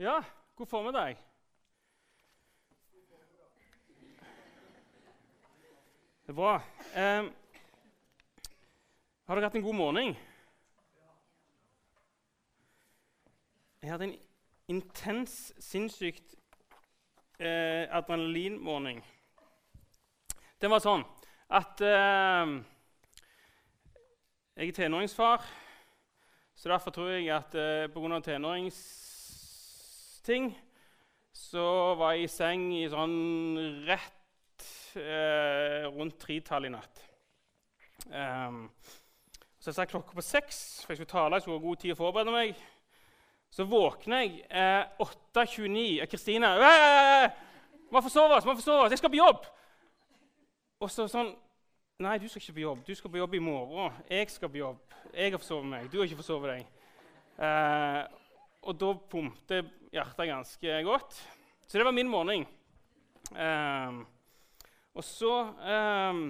Ja, god formiddag. Det er bra. Eh, har dere hatt en god morgen? Jeg hadde en intens, sinnssykt eh, adrenalinmorgen. Den var sånn at eh, Jeg er tenåringsfar, så derfor tror jeg at eh, pga. Tenåringsting så var jeg i seng i sånn rett eh, rundt tretallet i natt. Um, så jeg satte klokka på seks, for jeg skulle tale. Jeg skulle ha god tid å forberede meg. Så våkner jeg eh, 8.29. Kristine Må forsove oss! må forsove oss, Jeg skal på jobb! Og så sånn Nei, du skal ikke på jobb. Du skal på jobb i morgen. Jeg skal på jobb. Jeg har forsovet meg. Du har ikke forsovet deg. Eh, og da pumpte hjertet ganske godt. Så det var min morgen. Um, og så um,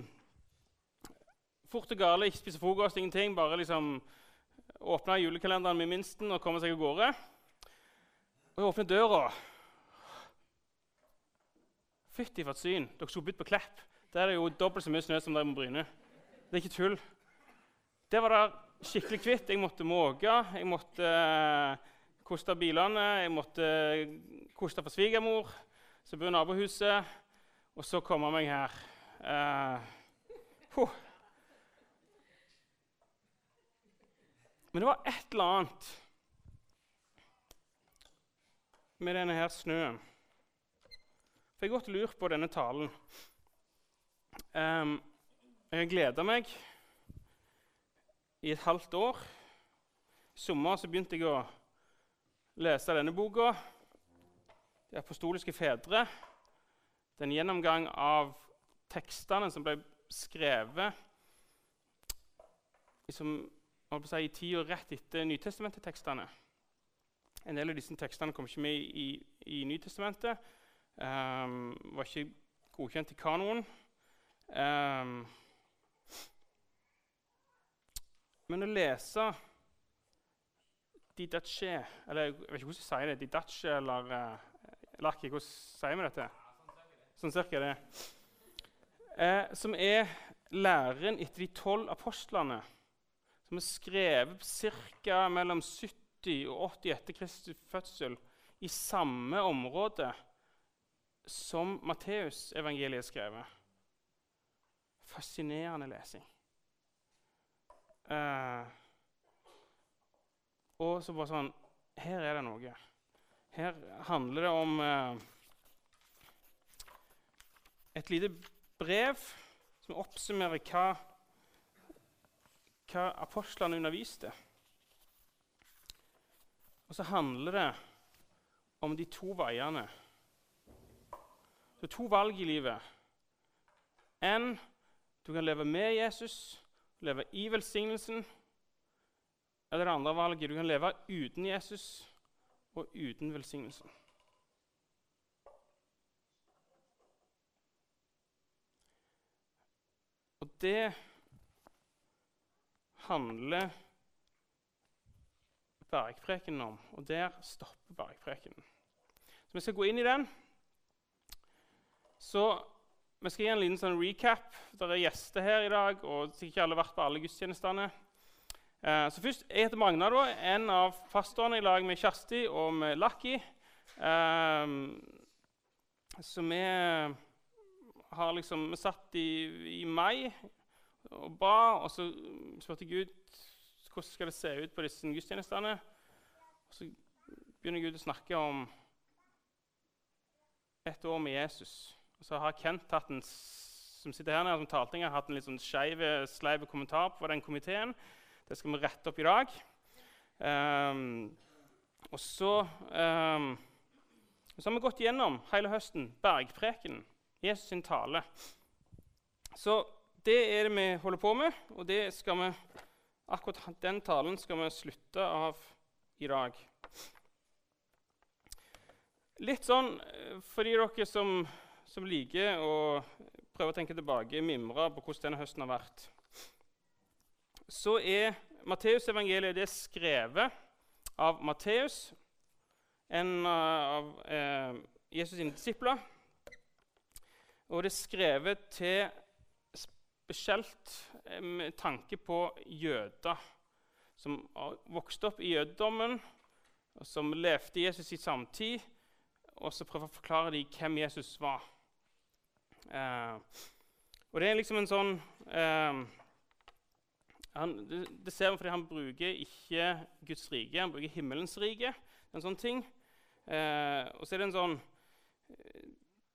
Fort og gale, ikke spise frokost, ingenting. Bare liksom åpne julekalenderen med minsten og komme seg av gårde. Og jeg åpner døra. Fytti for et syn. Dere skulle bytte på Klepp. Der er det jo dobbelt så mye snø som der på Bryne. Det er ikke tull. Det var der skikkelig kvitt. Jeg måtte måke, jeg måtte uh, koste bilene, jeg måtte koste for svigermor, så bor nabohuset, og så komme meg her. Uh, Men det var et eller annet med denne her snøen. For jeg har godt lurt på denne talen. Um, jeg har gleda meg i et halvt år. I sommer begynte jeg å lese denne boka, 'De apostoliske fedre'. Det er en gjennomgang av tekstene som ble skrevet liksom, si, i tida rett etter Nytestamentet-tekstene. En del av disse tekstene kom ikke med i, i Nytestamentet. Um, var ikke godkjent i kanoen. Um, men å lese didache Eller jeg vet ikke hvordan jeg sier det. Didache eller uh, Lakki, hvordan sier vi dette? Sånn cirka det. Eh, som er læren etter de tolv apostlene, som er skrevet ca. mellom 70 og 80 etter Kristi fødsel i samme område som Matteusevangeliet er skrevet. Fascinerende lesing. Uh, og så bare sånn Her er det noe. Her handler det om eh, et lite brev som oppsummerer hva, hva apostlene underviste. Og så handler det om de to veiene. Er to valg i livet. En du kan leve med Jesus, leve i velsignelsen. Eller det andre valget du kan leve uten Jesus og uten velsignelsen. Og det handler bergprekenen om, og der stopper bergprekenen. Så vi skal gå inn i den. Så vi skal gi en liten sånn recap. Det er gjester her i dag, og sikkert ikke alle har vært på alle gudstjenestene. Eh, så først, Jeg heter Magna, da, en av pastorene i lag med Kjersti og med Lucky. Eh, så vi har liksom Vi satt i, i mai og ba, og så spurte Gud hvordan skal det se ut på disse gudstjenestene. Og så begynner Gud å snakke om et år med Jesus. Og så har Kent hatt en, som sitter her nede, som taltinger, hatt en litt sånn skeiv, kommentar på den komiteen. Det skal vi rette opp i dag. Um, og så, um, så, har vi gått gjennom hele høsten bergpreken, Jesus sin tale. Så det er det vi holder på med, og vi, akkurat den talen skal vi slutte av i dag. Litt sånn eh, for de dere som som liker å prøve å tenke tilbake, mimre på hvordan denne høsten har vært, så er Matteusevangeliet skrevet av Matteus en av eh, Jesus' sine disipler. Og det er skrevet til spesielt eh, med tanke på jøder som vokste opp i jødedommen, og som levde Jesus i samtid, og så prøver å forklare dem hvem Jesus var. Eh, og det er liksom en sånn eh, han, det, ser vi fordi han bruker ikke Guds rike, han bruker himmelens rike. En sånn ting. Eh, og så er det en sånn eh,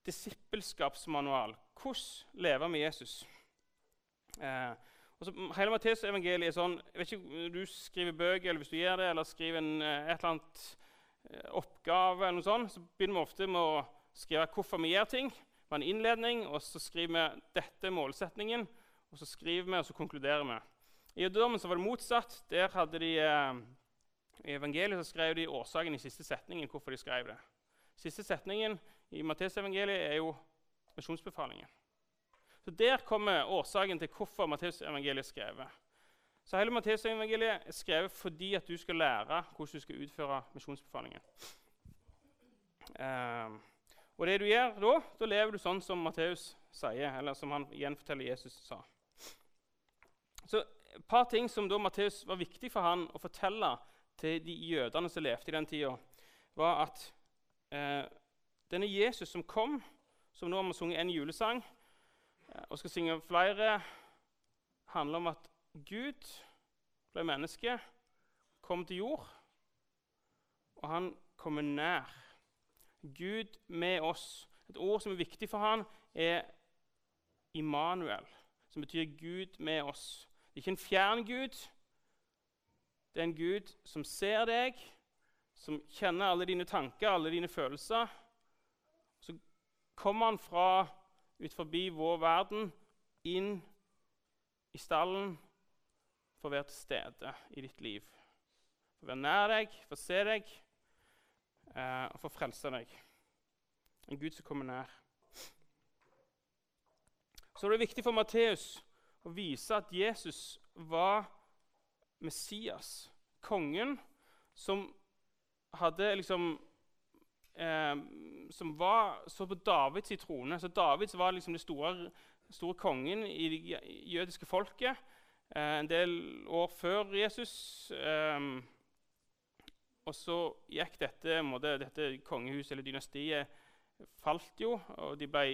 disippelskapsmanual. Hvordan leve med Jesus? Eh, og så, hele Matteusevangeliet er sånn jeg vet ikke, Du skriver bøker, eller hvis du gjør det, eller skriver en, eh, et eller annet eh, oppgave, eller noe sånt, så begynner vi ofte med å skrive hvorfor vi gjør ting. med en innledning, og så skriver vi dette er målsetningen, og så skriver vi, og så konkluderer vi. I jødedommen var det motsatt. Der hadde de eh, i evangeliet så skrev de årsaken i siste setningen. hvorfor de skrev det. Siste setningen i Matteusevangeliet er jo misjonsbefalingen. Så Der kommer årsaken til hvorfor Matteusevangeliet er skrevet. Så Hele Matteusevangeliet er skrevet fordi at du skal lære hvordan du skal utføre misjonsbefalingen. Um, og det du gjør da, da lever du sånn som Matteus sier, eller som han gjenforteller Jesus sa. Så Et par ting som da Matteus var viktig for han å fortelle til de jødene som levde i den tida, var at eh, denne Jesus som kom, som nå har vi sunget en julesang eh, og skal synge flere, handler om at Gud ble menneske, kom til jord, og han kommer nær. Gud med oss. Et ord som er viktig for han, er Immanuel, som betyr Gud med oss. Det er ikke en fjern Gud, det er en Gud som ser deg, som kjenner alle dine tanker, alle dine følelser. Så kommer han fra ut forbi vår verden, inn i stallen, for å være til stede i ditt liv. For å være nær deg, for å se deg eh, og for å frelse deg. En Gud som kommer nær. Så det er viktig for Matteus å vise at Jesus var Messias, kongen, som hadde liksom eh, Som var, så på Davids trone. Så Davids var liksom den store, store kongen i det jødiske folket eh, en del år før Jesus. Eh, og så gikk dette, måte, dette kongehuset, eller dynastiet, falt jo, og de ble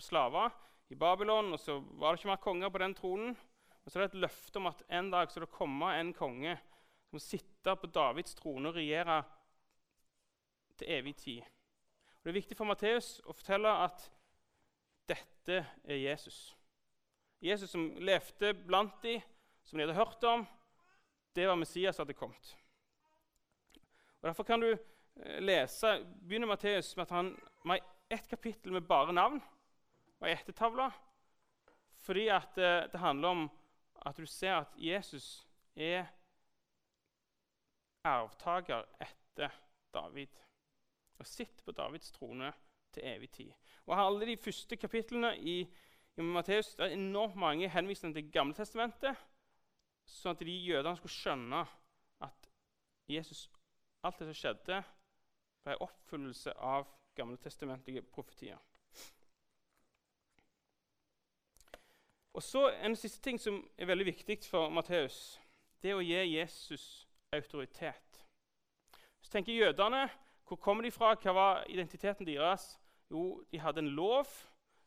slaver i Babylon. Og så var det ikke mer konger på den tronen. Og så er det et løfte om at en dag skal det komme en konge som sitter sitte på Davids trone og regjere til evig tid. Og Det er viktig for Matteus å fortelle at dette er Jesus. Jesus som levde blant dem, som de hadde hørt om, det var Messias som hadde kommet. Og Derfor kan du eh, lese, begynner Matteus med at han har ett kapittel med bare navn og ei ettertavle. Fordi det, eh, det handler om at du ser at Jesus er arvtaker etter David og sitter på Davids trone til evig tid. Og Alle de første kapitlene i, i Matteus er enormt mange henvisninger til Gamle Testamentet, sånn at de jødene skulle skjønne at Jesus, alt det som skjedde, ble oppfyllelse av gamletestamentlige profetier. Og så En siste ting som er veldig viktig for Matteus, det er å gi Jesus autoritet. Så tenker jødene, Hvor kommer de fra? Hva var identiteten deres? Jo, de hadde en lov,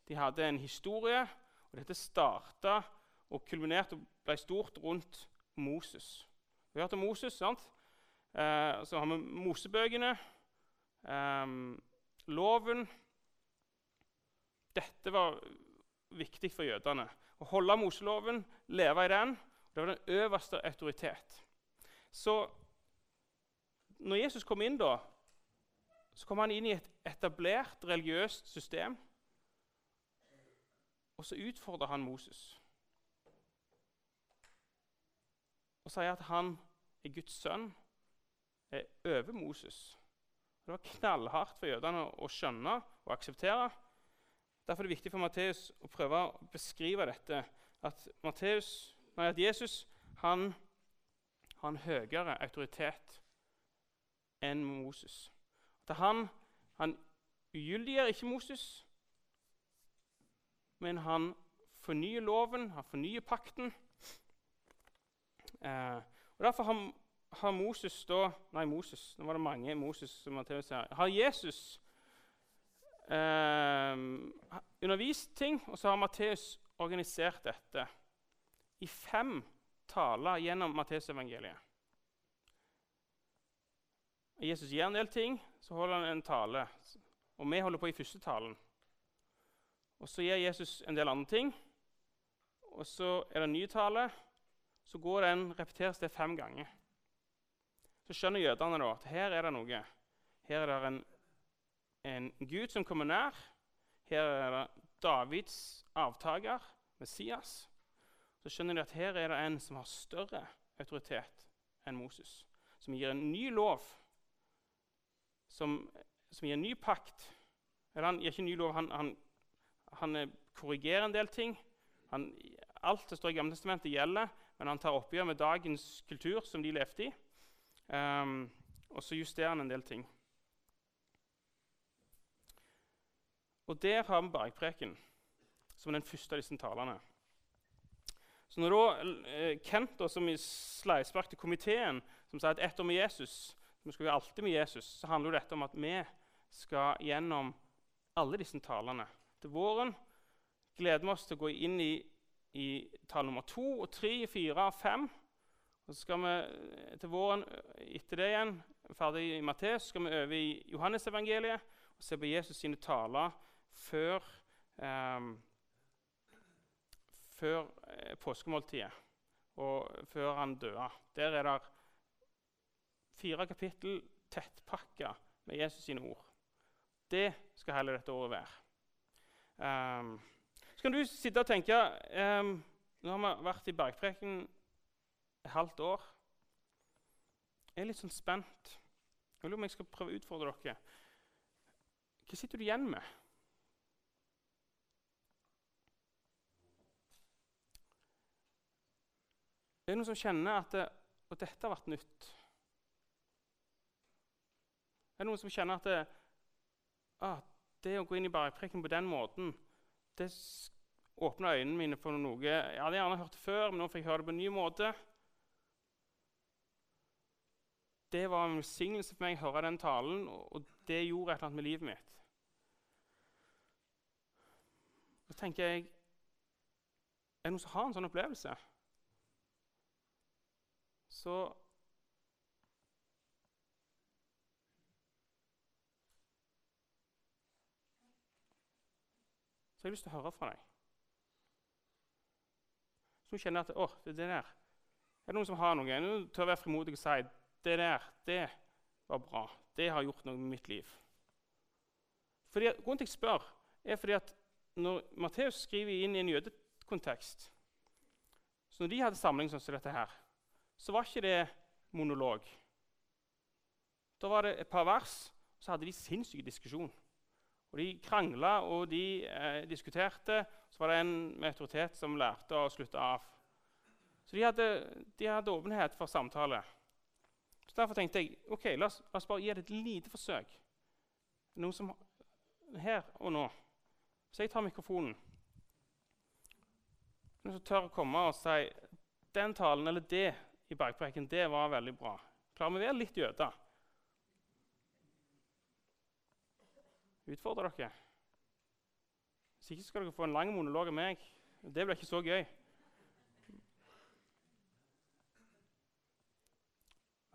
de hadde en historie. og Dette starta og kulminerte og ble stort rundt Moses. Vi har hørt om Moses. sant? Eh, så har vi Mosebøkene, eh, loven Dette var viktig for jødene å holde Moseloven, leve i den. Det var den øverste autoritet. Så når Jesus kom inn, da, så kom han inn i et etablert religiøst system. Og så utfordrer han Moses og sier at han er Guds sønn, er over Moses. Det var knallhardt for jødene å skjønne og akseptere. Derfor er det viktig for Matteus å prøve å beskrive dette. At, Matteus, nei, at Jesus han har en høyere autoritet enn Moses. At han, han ugyldiggjør ikke Moses, men han fornyer loven, han fornyer pakten. Eh, og Derfor har, har, Moses da Nei, Moses, nå var det mange Moses som Matteus her. Har Jesus eh, undervist ting, og så har Matteus organisert dette i fem taler gjennom Matteusevangeliet. Jesus gir en del ting, så holder han en tale. Og vi holder på i første talen. Og Så gir Jesus en del andre ting, og så er det en ny tale. Så går den, repeteres det fem ganger. Så skjønner jødene da at her er det noe. Her er det en, en Gud som kommer nær. Her er det Davids avtaker, Messias. Så skjønner de at her er det en som har større autoritet enn Moses. Som gir en ny lov, som, som gir en ny pakt. Eller han gir ikke en ny lov, han, han, han korrigerer en del ting. Han, alt det står i Gamletestamentet, gjelder, men han tar oppgjør med dagens kultur som de levde i. Um, og så justerer han en del ting. Og der har vi bergpreken som den første av disse talene. Så når da eh, Kent, da, som i sleispark til komiteen, som sa at etter med Jesus vi skal jo alltid med Jesus, så handler dette om at vi skal gjennom alle disse talene. Til våren gleder vi oss til å gå inn i, i tall nummer to, og tre, fire og fem. Og så skal vi eh, til våren etter det igjen, ferdig i Matteus, skal vi over i Johannesevangeliet og se på Jesus sine taler før, eh, før påskemåltidet og før han døde. Der er det fire kapittel tettpakka med Jesus sine ord. Det skal heller dette året være. Um, så kan du sitte og tenke um, Nå har vi vært i Bergpreken et halvt år. Jeg er litt sånn spent. Jeg lurer om jeg skal prøve å utfordre dere. Hva sitter du igjen med? Er det noen som kjenner at, det, Og dette har vært nytt? Er det noen som kjenner at det, ah, det å gå inn i bergpreken på den måten det åpna øynene mine for noe jeg hadde gjerne hørt før, men nå fikk jeg høre det på en ny måte. Det var en velsignelse for meg å høre den talen, og det gjorde et eller annet med livet mitt. Så tenker jeg Er det noen som har en sånn opplevelse? Så Så jeg har lyst til å høre fra deg. Så du kjenner at å, det, det der Er det noen som har noe? Nå tør være frimodig og si det der, det var bra. Det har gjort noe med mitt liv. Fordi, grunnen til at jeg spør, er fordi at når Matteus skriver inn i en jødekontekst Så når de hadde samling sånn som dette her, så var ikke det monolog. Da var det et par vers, og så hadde de sinnssyk diskusjon. Og De krangla og de eh, diskuterte. Så var det en med autoritet som lærte å slutte av. Så de hadde, de hadde åpenhet for samtale. Så Derfor tenkte jeg ok, la oss, la oss bare gi det et lite forsøk. Noe som Her og nå. Så jeg tar mikrofonen. Noen som tør å komme og si den talen eller det i bakpreken, det var veldig bra. Klarer vi å være litt jøder? Utfordrer dere? Hvis ikke skal dere få en lang monolog av meg. Det blir ikke så gøy.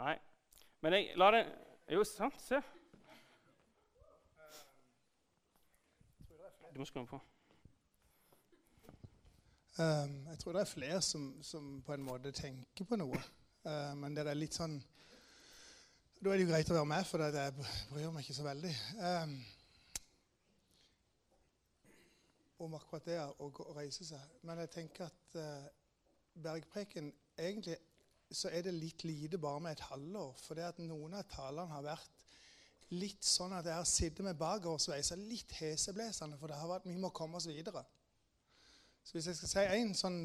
Nei. Men jeg lar det Jo, sant. Se. Du må skru på. Um, jeg tror det er flere som, som, på en måte tenker på noe. Uh, men det er litt sånn Da er det jo greit å være med, for jeg bryr meg ikke så veldig. Um, om akkurat det å, gå, å, reise seg. Men jeg tenker at uh, bergpreken Egentlig så er det litt lite bare med et halvår. For det at noen av talene har vært litt sånn at jeg har sittet med bakoversveisa, litt heseblesende, for det har vært vi må komme oss videre. Så hvis jeg skal si én sånn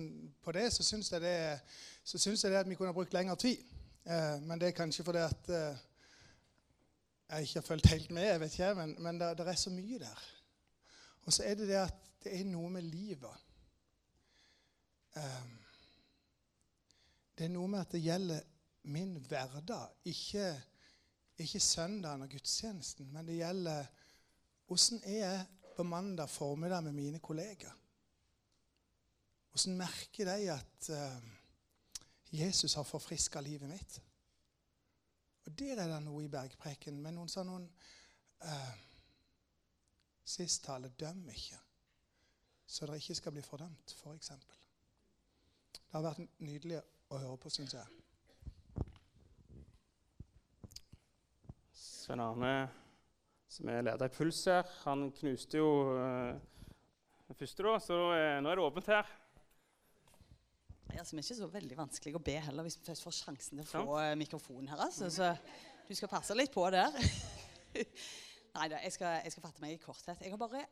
på det, så syns jeg, jeg det at vi kunne brukt lengre tid. Eh, men det er kanskje fordi at eh, jeg ikke har fulgt helt med, jeg vet ikke, men, men det, er så mye der. Og så er det det at det er noe med livet. Eh, det er noe med at det gjelder min hverdag, ikke, ikke søndagen og gudstjenesten, men det gjelder åssen er jeg på mandag formiddag med mine kollegaer. Åssen merker de at uh, Jesus har forfriska livet mitt? Og Der er det noe i bergpreken men noen sa noen uh, Sist tale døm ikke, så dere ikke skal bli fordømt, f.eks. For det har vært nydelig å høre på, syns jeg. Svein Arne, som er leder i Puls her, han knuste jo uh, den første, da, så uh, nå er det åpent her. Ja, som er ikke så veldig vanskelig å be heller, hvis vi først får sjansen til å få ja. mikrofonen her. Altså. Så du skal passe litt på der. Nei da, jeg, jeg, skal fatte meg i korthet. Jeg har bare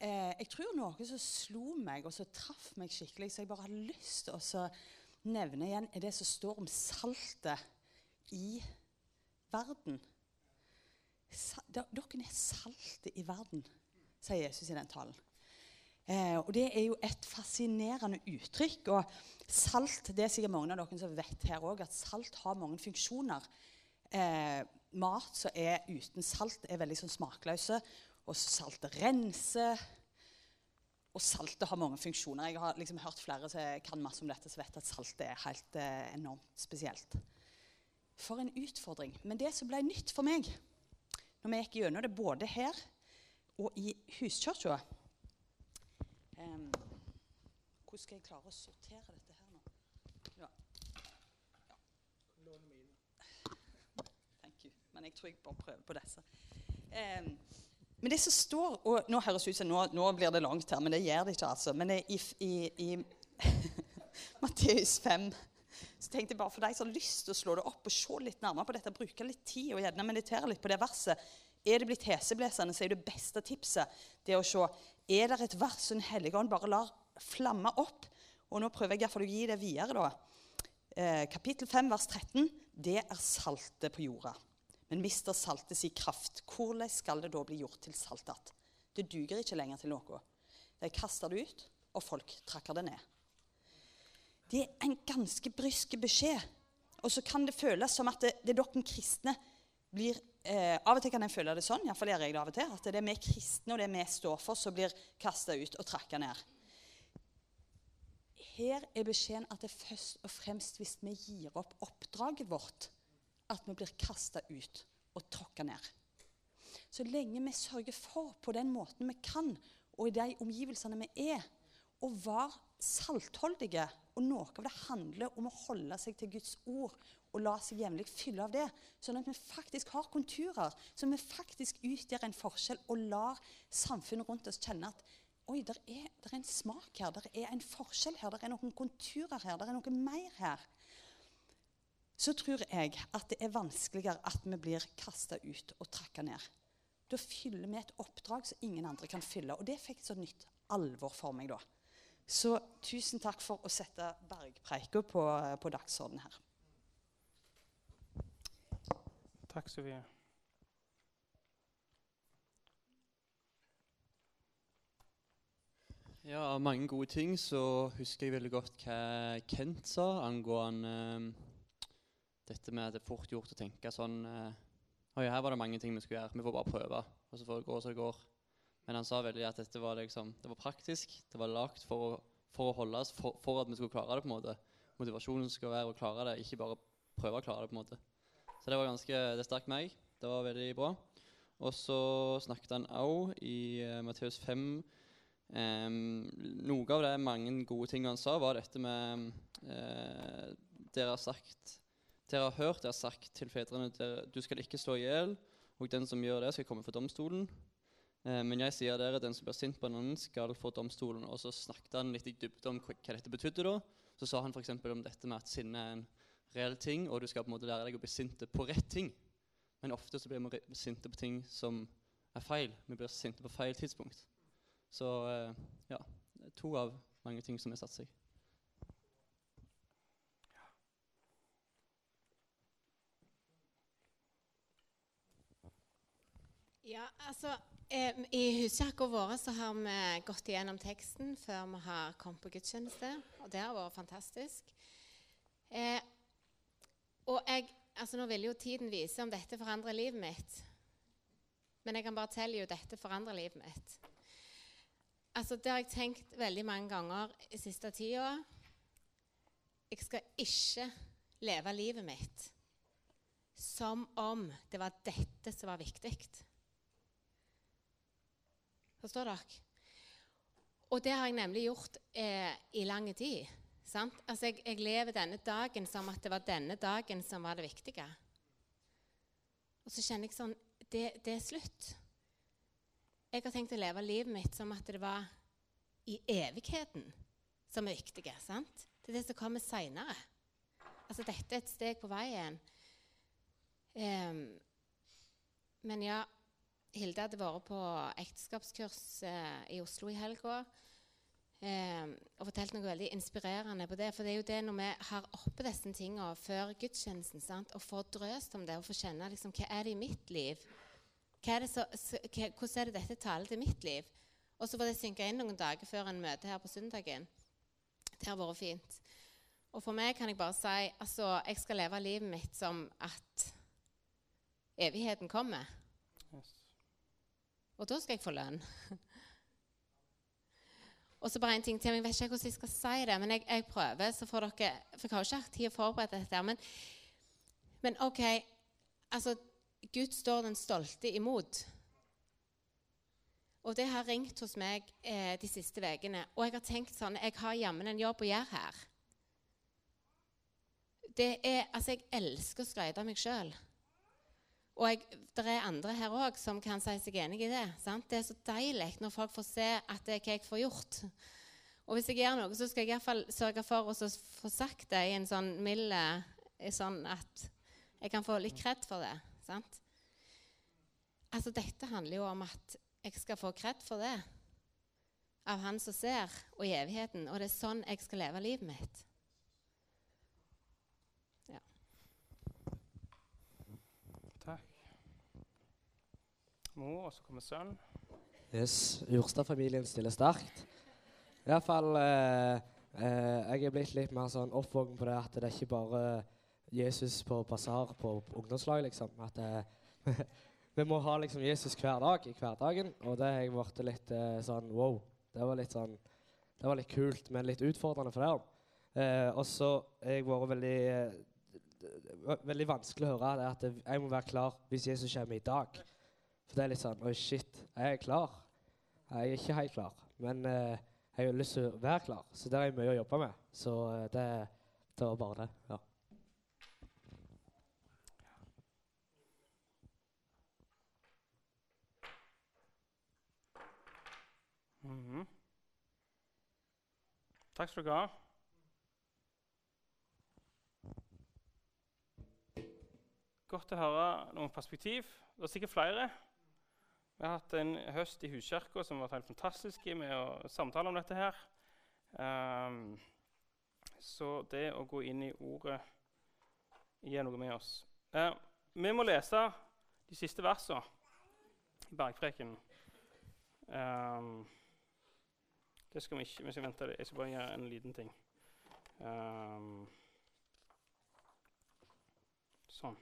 eh, Jeg tror noe som slo meg, og som traff meg skikkelig, så jeg bare har lyst til å nevne igjen, er det som står om saltet i verden. Sa, dere er saltet i verden, sier Jesus i den talen. Eh, og Det er jo et fascinerende uttrykk. og Salt det er sikkert mange av dere som vet her også, at salt har mange funksjoner. Eh, mat som er uten salt, er veldig sånn smakløse. Og saltet renser. Og saltet har mange funksjoner. Jeg har liksom hørt flere som kan masse om dette, som vet at saltet er helt eh, enormt spesielt. For en utfordring. Men det som ble nytt for meg når vi gikk gjennom det både her og i huskirka Um, hvordan skal jeg klare å sortere dette her nå? Ja. ja. Thank you. Men jeg tror jeg bare prøver på disse. Um, men det som står og Nå høres ut som nå, nå, blir det langt her, men det gjør det ikke. altså. Men det, i, i, i Matteus 5 så tenkte jeg bare For deg som har lyst til å slå det opp og se litt nærmere på dette, bruke litt tid og gjerne meditere litt på det verset Er det blitt heseblesende, så er det beste tipset det å se er det et vers Den hellige bare lar flamme opp. Og nå prøver jeg iallfall å gi det videre. da. Eh, kapittel 5, vers 13. Det er saltet på jorda. Men mister saltet sin kraft, hvordan skal det da bli gjort til salt igjen? Det duger ikke lenger til noe. De kaster det ut, og folk trakker det ned. Det er en ganske brysk beskjed. Og så kan det føles som at det, det dere kristne blir eh, Av og til kan jeg føle det sånn, iallfall gjør jeg det av og til, at det er vi kristne og det vi står for, som blir kasta ut og trakka ned. Her er beskjeden at det er først og fremst hvis vi gir opp oppdraget vårt, at vi blir kasta ut og tråkka ned. Så lenge vi sørger for på den måten vi kan, og i de omgivelsene vi er, å være saltholdige. Og noe av det handler om å holde seg til Guds ord og la seg jevnlig fylle av det. Sånn at vi faktisk har konturer, så vi faktisk utgjør en forskjell og lar samfunnet rundt oss kjenne at oi, det er, er, en smak her, det er en forskjell her, det er noen konturer her, det er noe mer her. Så tror jeg at det er vanskeligere at vi blir kasta ut og trakka ned. Da fyller vi et oppdrag som ingen andre kan fylle. Og det fikk så nytt alvor for meg da. Så tusen takk for å sette bergpreika på, på dagsordenen her. Takk, Sofie. Ja, Av mange gode ting så husker jeg veldig godt hva Kent sa angående uh, dette med at det er fort gjort å tenke sånn uh, Oi, her var det mange ting vi skulle gjøre. Vi får bare prøve, og så får det gå som det går. Men han sa veldig at dette var liksom, det var praktisk. Det var lagd for, for, å holde oss, for, for, at vi skulle klare det. på en måte. Motivasjonen skal være å klare det, ikke bare prøve å klare det. på en måte. Så det var ganske, det stakk meg. Det var veldig bra. Og så snakket han òg i uh, Matteus 5 um, Noe av det mange gode ting han sa, var dette med uh, Dere har sagt Dere har hørt, dere har sagt til fedrene dere, du skal ikke slå i hjel, og den som gjør det, skal komme for domstolen. Uh, men jeg sier dere, den som blir sint på en annen, skal få domstolen. Og så snakket han litt i dybde om hva, dette betydde. da. Så sa han f.eks. om dette med at sinne er en reell ting, og du skal på en måte lære deg å bli sinte på rett ting. Men ofte så blir vi sinte på ting som er feil. Vi blir sinte på feil tidspunkt. Så eh, ja, to av mange ting som har satt seg. Ja, altså eh, I huskirka vår så har vi gått igjennom teksten før vi har kommet på gudstjeneste. Og det har vært fantastisk. Eh, og jeg, altså Nå vil jo tiden vise om dette forandrer livet mitt. Men jeg kan bare telle jo dette forandrer livet mitt. Altså, Det har jeg tenkt veldig mange ganger i siste tida. Jeg skal ikke leve livet mitt som om det var dette som var viktig. Forstår dere? Og det har jeg nemlig gjort eh, i lang tid. Altså, jeg, jeg, lever denne dagen som at det var denne dagen som var det viktige. Og så kjenner jeg sånn det, det, er slutt. Jeg har tenkt å leve livet mitt som at det var i evigheten som er viktige. Sant? Det er det som kommer seinere. Altså, dette er et steg på veien. Um, men ja, Hilde hadde vært på ekteskapskurs uh, i Oslo i helga. Eh, og fortalt noe veldig inspirerende på det. For det er jo det når vi har oppe disse tingene før gudstjenesten, sant? og får drøst om det og får kjenne liksom, hva er det i mitt liv er så, så, hva, Hvordan er det dette taler til mitt liv? Og så får det synke inn noen dager før en møte her på søndagen. Det har vært fint. Og for meg kan jeg bare si altså, jeg skal leve livet mitt som at evigheten kommer. Yes. Og da skal jeg få lønn. Og så bare en ting til. Jeg vet ikke hvordan jeg skal si det, men jeg, jeg prøver. så får dere, For jeg har jo ikke hatt tid å forberede dette. Men, men OK altså, Gud står den stolte imot. Og det har ringt hos meg eh, de siste ukene. Og jeg har tenkt sånn Jeg har jammen en jobb å gjøre her. Det er, altså, Jeg elsker å skryte av meg sjøl. Og det er andre her òg som kan si seg enig i det. Sant? Det er så deilig når folk får se at det er hva jeg får gjort. Og hvis jeg gjør noe, så skal jeg iallfall sørge for å få sagt det i en sånn mild sånn at jeg kan få litt kred for det. Sant? Altså, dette handler jo om at jeg skal få kred for det av Han som ser, og i evigheten. Og det er sånn jeg skal leve livet mitt. Mor, og så kommer sønn. Yes, Jurstad-familien stiller sterkt. Iallfall eh, eh, Jeg er blitt litt mer sånn oppvåken på det at det er ikke bare Jesus på basar på ungdomslag, liksom. At eh, vi må ha liksom Jesus hver dag i hverdagen. Og det har jeg blitt litt eh, sånn wow. Det var litt sånn Det var litt kult, men litt utfordrende for det. Eh, og så har jeg vært veldig eh, Veldig vanskelig å høre det at jeg må være klar hvis Jesus kommer i dag. For det er litt sånn Oi, shit. Jeg er klar. Jeg er ikke helt klar. Men eh, jeg har lyst til å være klar, så det er jeg mye å jobbe med. Så eh, det, det var bare det. ja. Mm -hmm. Takk skal du ha. Godt å høre noen perspektiv. Det er sikkert flere. Vi har hatt en høst i Huskirka som har vært helt fantastisk med å samtale om dette. her. Um, så det å gå inn i ordet gir noe med oss. Uh, vi må lese de siste versene i Bergpreken. Um, det skal vi ikke. Vi skal vente. Jeg skal bare gjøre en liten ting. Um, sånn.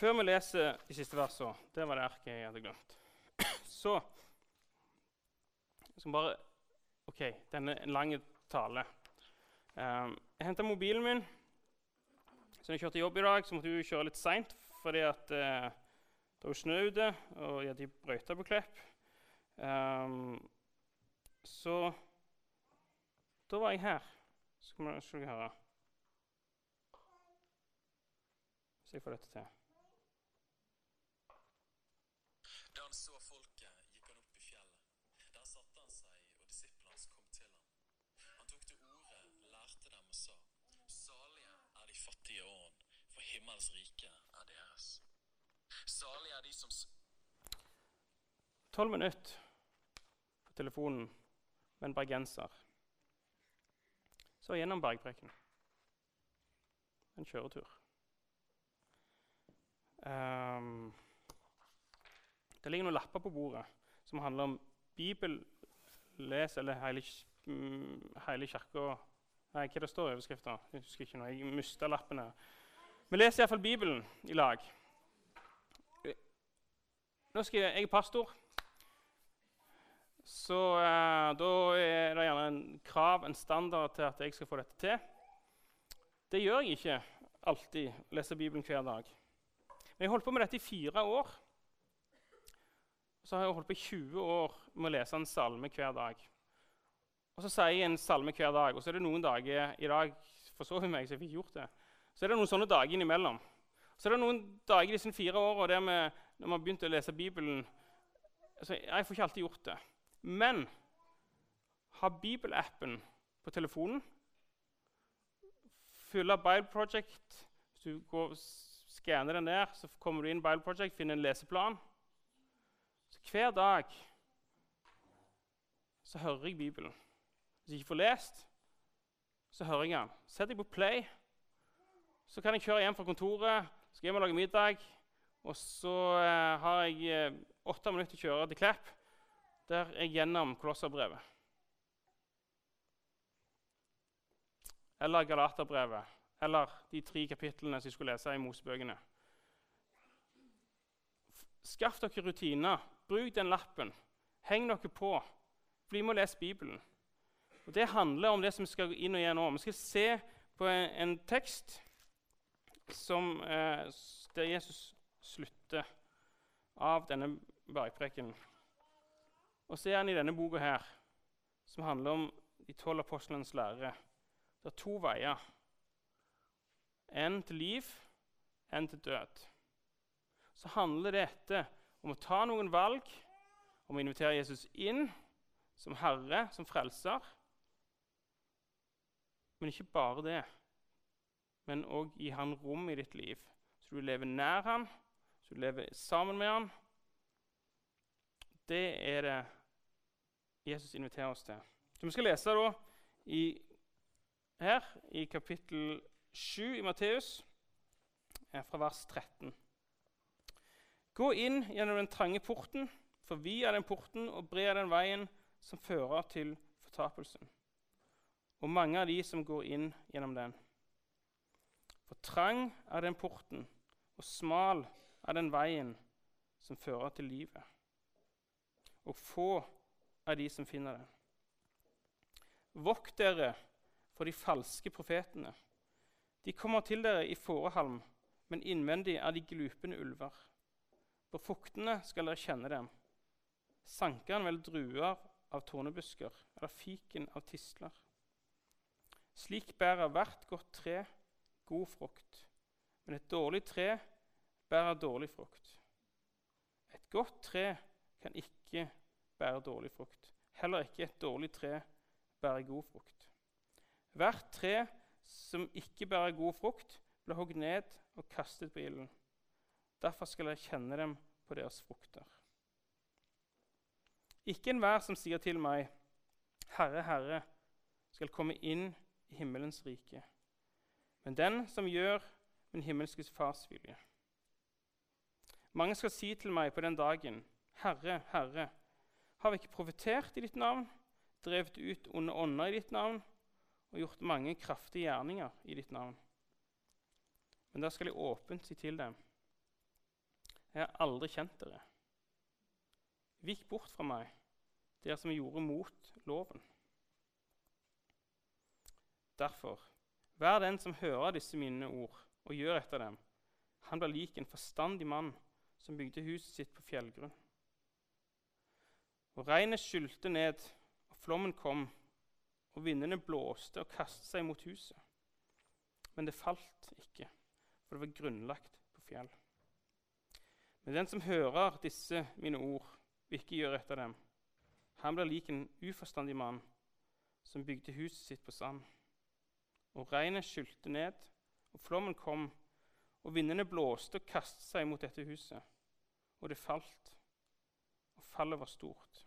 Før vi leser de siste versene Det var det erket jeg hadde glemt. Så skal bare OK, denne lange tale. Um, jeg henta mobilen min. Så jeg kjørte jobb i dag, så måtte jeg kjøre litt seint fordi at uh, det var snø ute, og jeg hadde brøyta på Klepp. Um, så da var jeg her. Skal dere høre. Så jeg får dette til. Himmels rike er deres. Salig er de som Tolv minutter på telefonen med en bergenser. Så gjennom Bergprekken. En kjøretur. Um, Det ligger noen lapper på bordet som handler om bibelles eller hele, mm, hele kirka Nei, hva det står i overskrifta? Jeg husker ikke nå. Jeg mista lappene. Vi leser iallfall Bibelen i lag. Nå skal jeg, jeg er pastor, så eh, da er det gjerne en krav, en standard, til at jeg skal få dette til. Det gjør jeg ikke alltid, leser Bibelen hver dag. Men jeg holdt på med dette i fire år. Så har jeg holdt på i 20 år med å lese en salme hver dag. Og så sier jeg en salme hver dag, og så er det noen dager i dag for så vidt meg, så jeg fikk gjort det. Så er det noen sånne dager innimellom. Så er det noen dager i disse fire åra der vi, når vi har begynt å lese Bibelen altså, Jeg får ikke alltid gjort det. Men ha Bibelappen på telefonen. Fylle Bible Project. Hvis du går, skanner den der, så kommer du inn Bible Project, finner en leseplan. Så hver dag så hører jeg Bibelen. Hvis jeg ikke får lest, så hører jeg den. Sett deg på play, så kan jeg kjøre hjem fra kontoret, skal hjem og lage middag. Og så eh, har jeg eh, åtte minutter til å kjøre til Klepp, der jeg gjennom Kolosserbrevet. Eller Galaterbrevet, eller de tre kapitlene som jeg skulle lese i Mosebøkene. Skaff dere rutiner. Bruk den lappen. Heng dere på. Bli med og les Bibelen. Og Det handler om det som vi skal inn og gjennom. Vi skal se på en, en tekst som, eh, der Jesus slutter av denne bergprekenen. Og så er han i denne boka her, som handler om de tolv apostlenes lærere. Det er to veier. En til liv, en til død. Så handler dette om å ta noen valg, om å invitere Jesus inn som herre, som frelser. Men ikke bare det, men òg gi han rom i ditt liv, så du lever nær han, så du lever sammen med han. Det er det Jesus inviterer oss til. Så Vi skal lese da i, her i kapittel 7 i Matteus, fra vers 13. Gå inn gjennom den trange porten, for vi er den porten, og bred den veien som fører til fortapelsen. Og mange av de som går inn gjennom den. For trang er den porten, og smal er den veien som fører til livet. Og få er de som finner den. Vokt dere for de falske profetene. De kommer til dere i fårehalm, men innvendig er de glupende ulver. På fuktene skal dere kjenne dem. Sanker han vel druer av tornebusker, eller fiken av tisler? Slik bærer hvert godt tre god frukt, men et dårlig tre bærer dårlig frukt. Et godt tre kan ikke bære dårlig frukt. Heller ikke et dårlig tre bærer god frukt. Hvert tre som ikke bærer god frukt, blir hogd ned og kastet på ilden. Derfor skal dere kjenne dem på deres frukter. Ikke enhver som sier til meg, 'Herre, Herre', skal komme inn i himmelens rike, men den som gjør min himmelske Fars vilje. Mange skal si til meg på den dagen, 'Herre, Herre', har vi ikke profetert i ditt navn, drevet ut onde ånder i ditt navn og gjort mange kraftige gjerninger i ditt navn? Men da skal jeg åpent si til dem, 'Jeg har aldri kjent dere.' Vik bort fra meg, dere som gjorde mot loven. Derfor, vær den som hører disse mine ord og gjør etter dem. Han blir lik en forstandig mann som bygde huset sitt på fjellgrunn. Og regnet skylte ned, og flommen kom, og vindene blåste og kastet seg mot huset. Men det falt ikke, for det var grunnlagt på fjell. Men den som hører disse mine ord, og ikke gjør etter dem, han blir lik en uforstandig mann som bygde huset sitt på sand. Og regnet skylte ned, og flommen kom, og vindene blåste og kastet seg mot dette huset. Og det falt, og fallet var stort.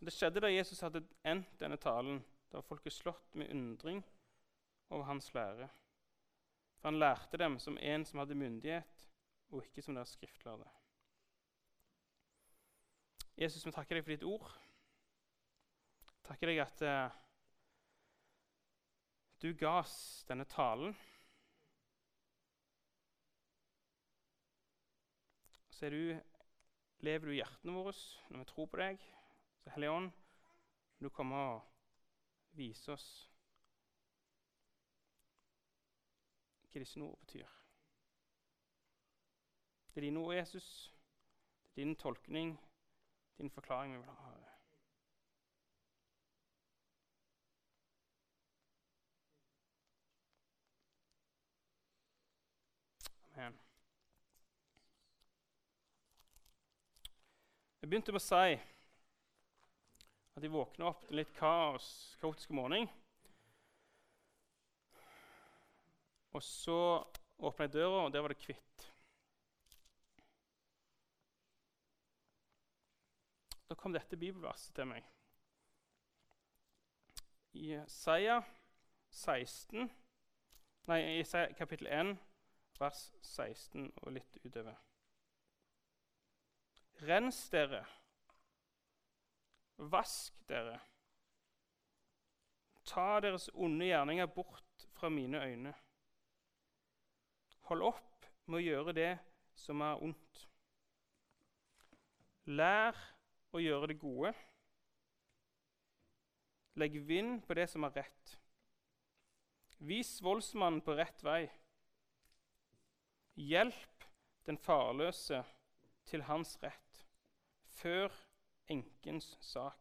Det skjedde da Jesus hadde endt denne talen. Da var folket slått med undring over hans lære. For han lærte dem som en som hadde myndighet, og ikke som deres skriftlærde. Jesus, vi takker deg for ditt ord. Takker deg at eh, du ga oss denne talen. Så du, lever du i hjertene våre når vi tror på deg. Så Hellige Ånd, du kommer og viser oss hva disse ord betyr. Det er dine ord, Jesus. Det er din tolkning, din forklaring vi vil ha. Amen. Jeg begynte med å si at jeg våkna opp til litt kaos, kaotisk morgen. Og så åpna jeg døra, og der var det hvitt. Da kom dette bibelverset til meg. I Isaiah 16, nei, i kapittel 1, vers 16 og litt utover. Rens dere, vask dere. Ta deres onde gjerninger bort fra mine øyne. Hold opp med å gjøre det som er ondt. Lær å gjøre det gode. Legg vind på det som er rett. Vis voldsmannen på rett vei. Hjelp den farløse til hans rett. Før enkens sak.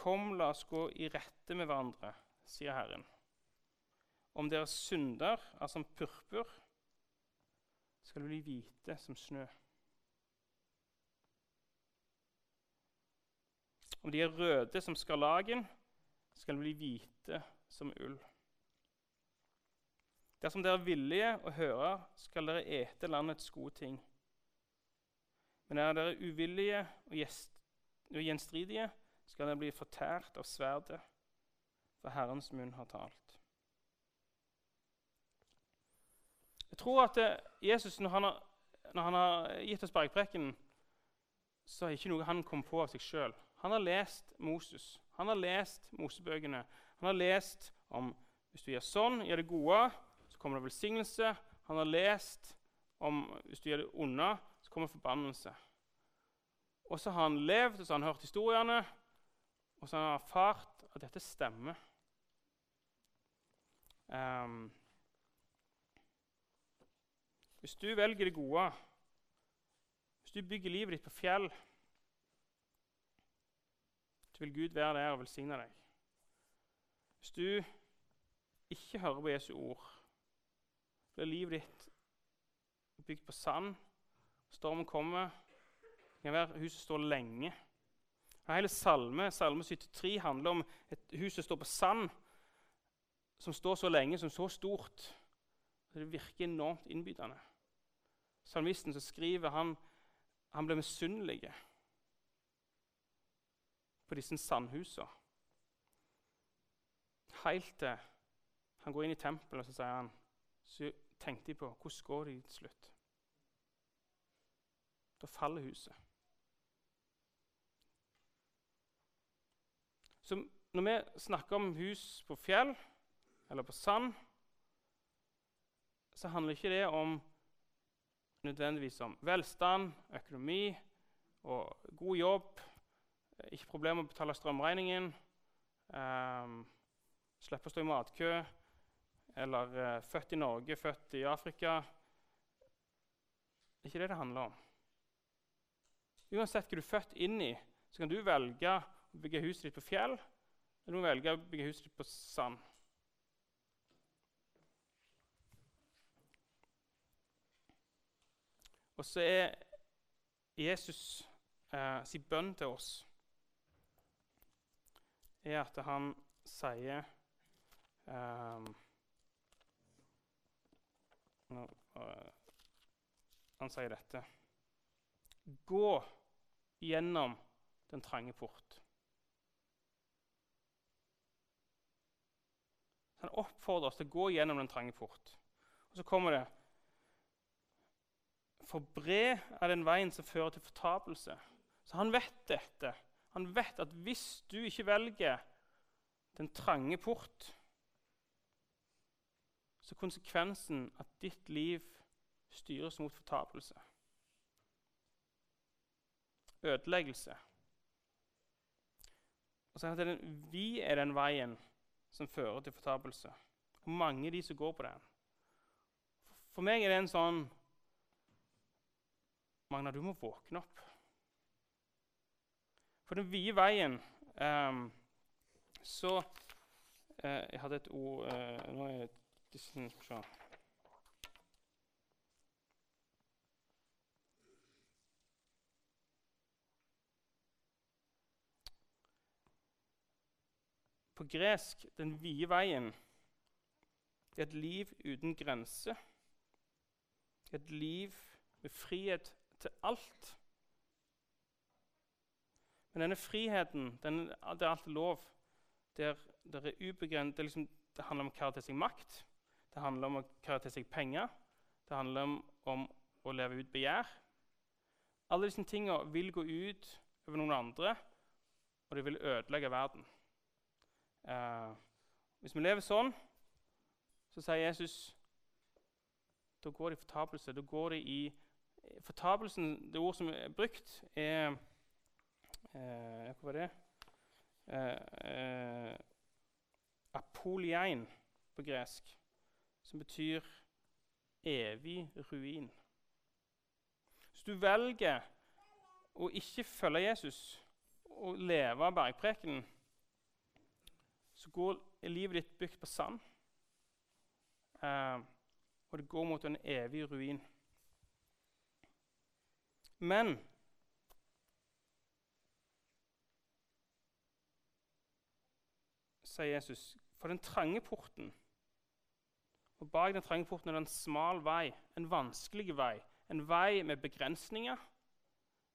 Kom, la oss gå i rette med hverandre, sier Herren. Om deres synder er som purpur, skal de bli hvite som snø. Om de er røde som skarlagen, skal de bli hvite som ull. Dersom dere er villige å høre, skal dere ete landets gode ting. Men er dere uvillige og, gjest, og gjenstridige, skal dere bli fortært av sverdet, for Herrens munn har talt. Jeg tror at eh, Jesus, når han har, når han har gitt oss bergprekenen, så er ikke noe han kom på av seg sjøl. Han har lest Moses. Han har lest Mosebøkene. Han har lest om hvis du gjør sånn, gjør det gode, kommer det velsignelse. Han har lest om hvis du gjør det onde, så kommer forbannelse. Og så har han levd, og så har han hørt historiene, og så har han erfart at dette stemmer. Um, hvis du velger det gode, hvis du bygger livet ditt på fjell, så vil Gud være der og velsigne deg. Hvis du ikke hører på Jesu ord, blir livet ditt bygd på sand. Stormen kommer. Det kan være huset står lenge. Hele salme, salme 73 handler om et hus som står på sand, som står så lenge, som så stort. Det virker enormt innbydende. Salmisten som skriver, han, han ble misunnelig på disse sandhusene. Helt til han går inn i tempelet og så sier han, tenkte de på hvordan går det til slutt. Da faller huset. Så når vi snakker om hus på fjell eller på sand, så handler ikke det om nødvendigvis om velstand, økonomi og god jobb. Ikke problem med å betale strømregningen. Um, slippe å stå i matkø. Eller uh, født i Norge, født i Afrika. Det er ikke det det handler om. Uansett hva du er født inn i, så kan du velge å bygge huset ditt på fjell, eller du kan velge å bygge huset ditt på sand. Og så er Jesus eh, sin bønn til oss er at han sier um, nå, uh, Han sier dette Gå gjennom den trange port. Han oppfordrer oss til å gå gjennom den trange port. Og så kommer det for bred er den veien som fører til fortapelse. Så han vet dette. Han vet at hvis du ikke velger den trange port, så konsekvensen at ditt liv styres mot fortapelse. Ødeleggelse. Og så er det den, Vi er den veien som fører til fortapelse. Og mange er de som går på den. For meg er det en sånn Magna, du må våkne opp. For den vide veien um, så eh, Jeg hadde et ord eh, Nå er jeg disse, skal. På gresk den vide veien det er et liv uten grense. Et liv med frihet til alt. Men denne friheten, den, det er alltid lov. Der, der er ubegrenset, det, liksom, det handler om seg makt. Det handler om å karre til seg penger. Det handler om, om å leve ut begjær. Alle disse tingene vil gå ut over noen andre, og det vil ødelegge verden. Eh, hvis vi lever sånn, så sier Jesus da går det i fortapelse. Da går det i Fortapelsen, det ord som er brukt, er eh, Hva var det? Eh, eh, apoliein på gresk, som betyr evig ruin. Hvis du velger å ikke følge Jesus og leve av bergprekenen, så går livet ditt bygd på sand. Eh, og det går mot en evig ruin. Men sier Jesus, for den trange porten Og bak den trange porten er det en smal vei, en vanskelig vei. En vei med begrensninger,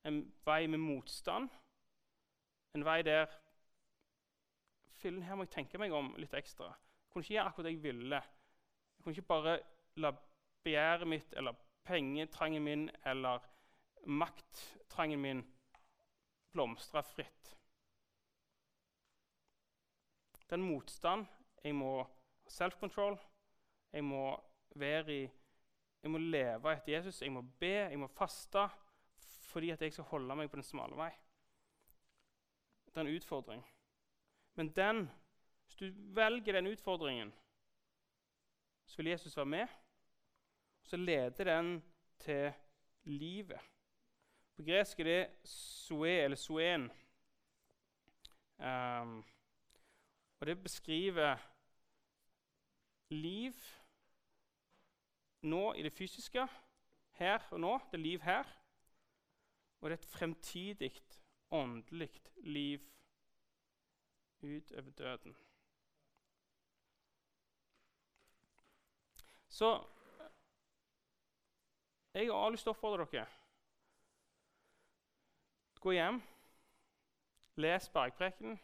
en vei med motstand. En vei der Fillen, her må jeg tenke meg om litt ekstra. Jeg kunne ikke gjøre akkurat det jeg ville. Jeg kunne ikke bare la begjæret mitt eller pengetrangen min eller makttrangen min blomstre fritt. Det er en motstand. Jeg må self-control. Jeg må være i Jeg må leve etter Jesus. Jeg må be, jeg må faste fordi at jeg skal holde meg på den smale vei. Det er en utfordring. Men den, hvis du velger den utfordringen, så vil Jesus være med. Så leder den til livet. På gresk er det soe, eller soen. Um, og det beskriver liv nå i det fysiske, her og nå. Det er liv her. Og det er et fremtidig, åndelig liv utover døden. Så jeg har lyst til å oppfordre dere Gå hjem, les bergprekenen.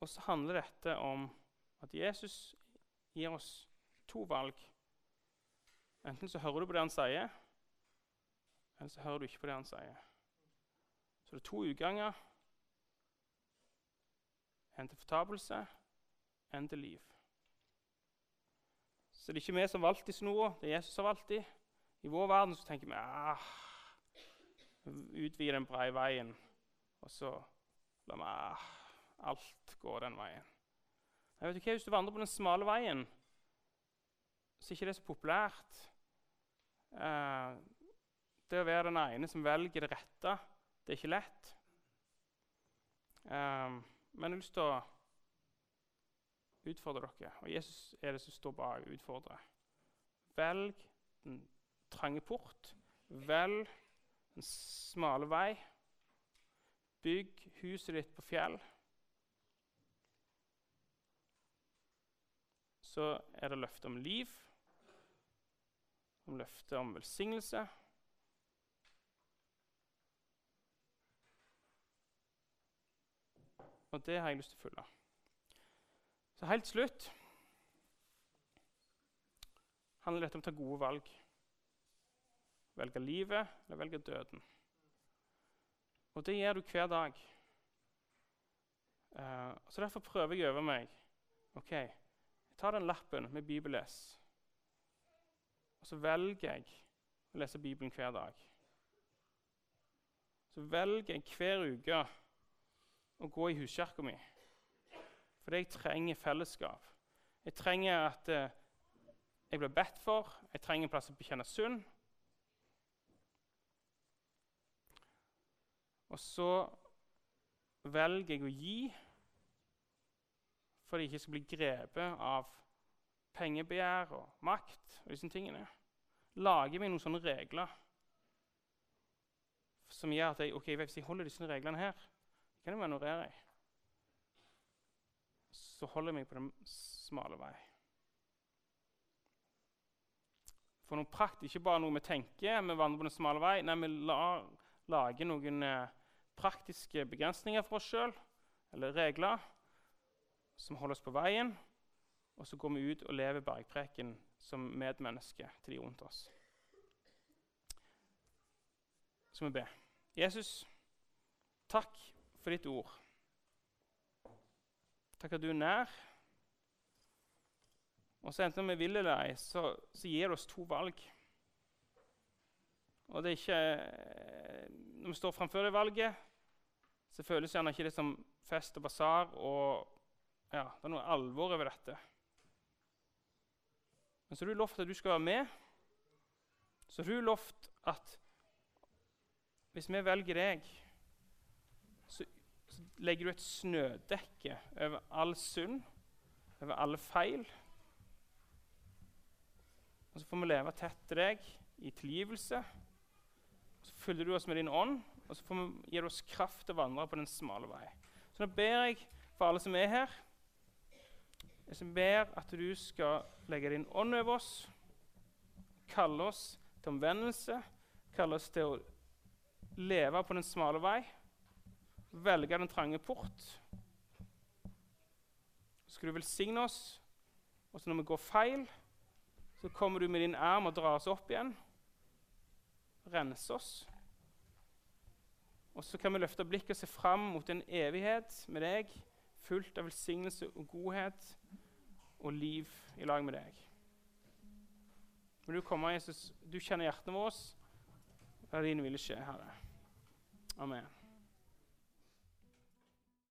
Og så handler dette om at Jesus gir oss to valg. Enten så hører du på det han sier, eller så hører du ikke på det han sier. Så det er to utganger. En til fortapelse, en til liv. Så det er ikke vi som valgte snora, det er Jesus som har valgt. I vår verden så tenker vi ah, utvide den breie veien, og så la vi ah, alt gå den veien. Jeg vet ikke, Hvis du vandrer på den smale veien, så er ikke det så populært. Eh, det å være den ene som velger det rette, det er ikke lett. Eh, men jeg har lyst til å utfordre dere, og Jesus er det som står bak og utfordrer. Velg den trange port. Velg den smale vei. Bygg huset ditt på fjell. Så er det løfte om liv, om løfte om velsignelse. Og det har jeg lyst til å følge. Så helt slutt handler dette om å ta gode valg. Velge livet eller velge døden. Og det gjør du hver dag. Uh, så Derfor prøver jeg over meg. Ok, Tar den lappen med bibelles, og så velger jeg å lese Bibelen hver dag. Så velger jeg hver uke å gå i huskirka mi. Fordi jeg trenger fellesskap. Jeg trenger at eh, jeg blir bedt for. Jeg trenger en plass å bekjenne synd. Og så velger jeg å gi for jeg ikke skal bli grepet av pengebegjær og makt og disse tingene. Lager vi noen sånne regler som gjør at jeg, ok, hvis jeg holder disse reglene her, kan jeg manøvrere i. Så holder jeg meg på den smale vei. For noe prakt, ikke bare noe vi tenker, vi vandrer på den smale vei. Nei, vi lager noen eh, praktiske begrensninger for oss sjøl, eller regler, som holder oss på veien. Og så går vi ut og lever bergpreken som medmenneske til de rundt oss. Så må vi be. Jesus, takk for ditt ord. Takk at du er nær. Og så enten vi vil eller ei, så, så gir det oss to valg. Og det er ikke Når vi står framfor det valget, så føles gjerne ikke det som fest og basar. Og ja, det er noe alvor over dette. Men så har du lovt at du skal være med. Så har du lovt at hvis vi velger deg, så, så legger du et snødekke over all synd, over alle feil. Og så får vi leve tett til deg i tilgivelse. Så fyller du oss med din ånd, og så får vi, du oss kraft til å vandre på den smale vei. Så nå ber jeg for alle som er her, jeg som ber at du skal legge din ånd over oss, kalle oss til omvendelse, kalle oss til å leve på den smale vei, velge den trange port. Så skal du velsigne oss, og så når vi går feil, så kommer du med din arm og drar oss opp igjen, rense oss. Og så kan vi løfte blikket og se fram mot en evighet med deg, fullt av velsignelse og godhet og liv i lag med deg. Vil du komme, Jesus? Du kjenner hjertene våre. La din vilje skje, Herre. Amen.